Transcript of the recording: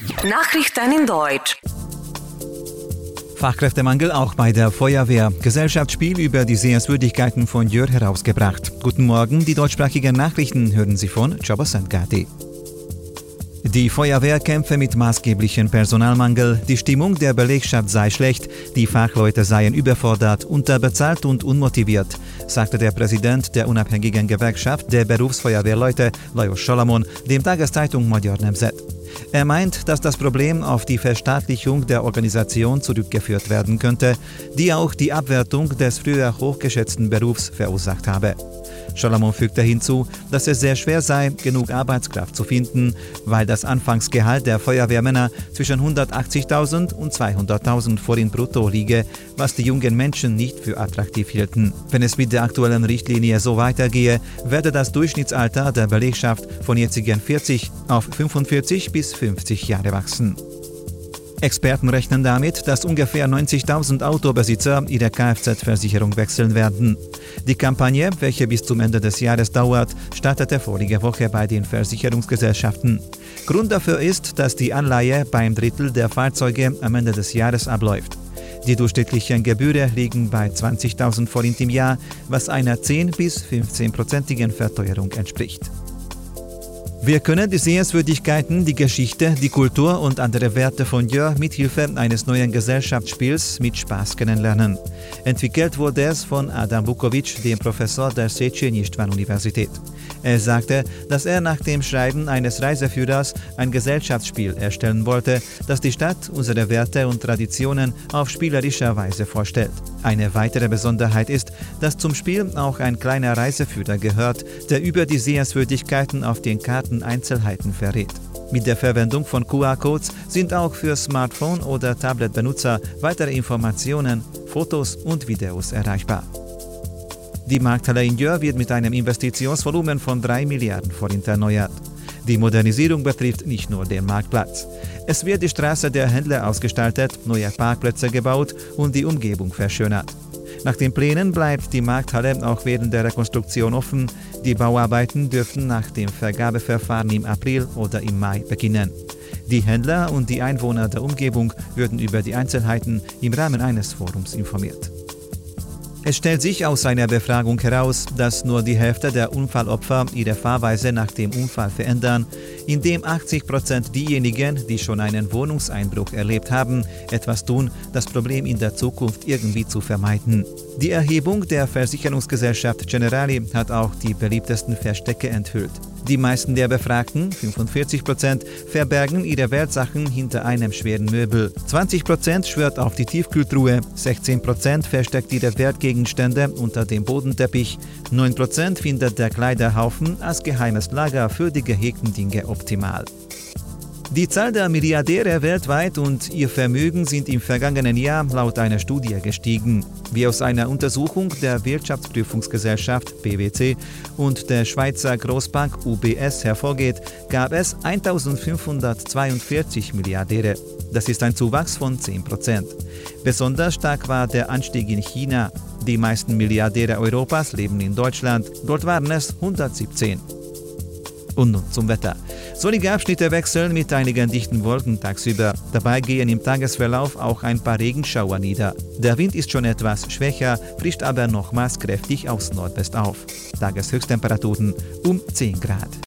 Nachrichten in Deutsch. Fachkräftemangel auch bei der Feuerwehr. Gesellschaftsspiel über die Sehenswürdigkeiten von Jör herausgebracht. Guten Morgen, die deutschsprachigen Nachrichten hören Sie von Chabasangati. Die Feuerwehr kämpfe mit maßgeblichem Personalmangel. Die Stimmung der Belegschaft sei schlecht, die Fachleute seien überfordert, unterbezahlt und unmotiviert, sagte der Präsident der unabhängigen Gewerkschaft der Berufsfeuerwehrleute, Lajos Salamon, dem Tageszeitung Magyar Nemzet. Er meint, dass das Problem auf die Verstaatlichung der Organisation zurückgeführt werden könnte, die auch die Abwertung des früher hochgeschätzten Berufs verursacht habe. Salamon fügte hinzu, dass es sehr schwer sei, genug Arbeitskraft zu finden, weil das Anfangsgehalt der Feuerwehrmänner zwischen 180.000 und 200.000 Forint brutto liege, was die jungen Menschen nicht für attraktiv hielten. Wenn es mit der aktuellen Richtlinie so weitergehe, werde das Durchschnittsalter der Belegschaft von jetzigen 40 auf 45 bis 50 Jahre wachsen. Experten rechnen damit, dass ungefähr 90.000 Autobesitzer ihre Kfz-Versicherung wechseln werden. Die Kampagne, welche bis zum Ende des Jahres dauert, startete vorige Woche bei den Versicherungsgesellschaften. Grund dafür ist, dass die Anleihe beim Drittel der Fahrzeuge am Ende des Jahres abläuft. Die durchschnittlichen Gebühren liegen bei 20.000 Forint im Jahr, was einer 10 bis 15-prozentigen Verteuerung entspricht. Wir können die Sehenswürdigkeiten, die Geschichte, die Kultur und andere Werte von Jör mithilfe eines neuen Gesellschaftsspiels mit Spaß kennenlernen. Entwickelt wurde es von Adam Vukovic, dem Professor der Sechenistvan-Universität. Er sagte, dass er nach dem Schreiben eines Reiseführers ein Gesellschaftsspiel erstellen wollte, das die Stadt, unsere Werte und Traditionen auf spielerischer Weise vorstellt. Eine weitere Besonderheit ist, dass zum Spiel auch ein kleiner Reiseführer gehört, der über die Sehenswürdigkeiten auf den Karten Einzelheiten verrät. Mit der Verwendung von QR-Codes sind auch für Smartphone- oder Tablet-Benutzer weitere Informationen, Fotos und Videos erreichbar. Die Markthalle in Jör wird mit einem Investitionsvolumen von 3 Milliarden Forint erneuert. Die Modernisierung betrifft nicht nur den Marktplatz. Es wird die Straße der Händler ausgestaltet, neue Parkplätze gebaut und die Umgebung verschönert. Nach den Plänen bleibt die Markthalle auch während der Rekonstruktion offen. Die Bauarbeiten dürften nach dem Vergabeverfahren im April oder im Mai beginnen. Die Händler und die Einwohner der Umgebung würden über die Einzelheiten im Rahmen eines Forums informiert. Es stellt sich aus einer Befragung heraus, dass nur die Hälfte der Unfallopfer ihre Fahrweise nach dem Unfall verändern, indem 80 Prozent diejenigen, die schon einen Wohnungseinbruch erlebt haben, etwas tun, das Problem in der Zukunft irgendwie zu vermeiden. Die Erhebung der Versicherungsgesellschaft Generali hat auch die beliebtesten Verstecke enthüllt. Die meisten der Befragten, 45 Prozent, verbergen ihre Wertsachen hinter einem schweren Möbel. 20 Prozent schwört auf die Tiefkühltruhe, 16 Prozent versteckt ihre Wertgegenstände unter dem Bodenteppich, 9 Prozent findet der Kleiderhaufen als geheimes Lager für die gehegten Dinge optimal. Die Zahl der Milliardäre weltweit und ihr Vermögen sind im vergangenen Jahr laut einer Studie gestiegen. Wie aus einer Untersuchung der Wirtschaftsprüfungsgesellschaft PwC und der Schweizer Großbank UBS hervorgeht, gab es 1542 Milliardäre. Das ist ein Zuwachs von 10 Prozent. Besonders stark war der Anstieg in China. Die meisten Milliardäre Europas leben in Deutschland. Dort waren es 117. Und nun zum Wetter. Sonnige Abschnitte wechseln mit einigen dichten Wolken tagsüber. Dabei gehen im Tagesverlauf auch ein paar Regenschauer nieder. Der Wind ist schon etwas schwächer, frischt aber nochmals kräftig aus Nordwest auf. Tageshöchsttemperaturen um 10 Grad.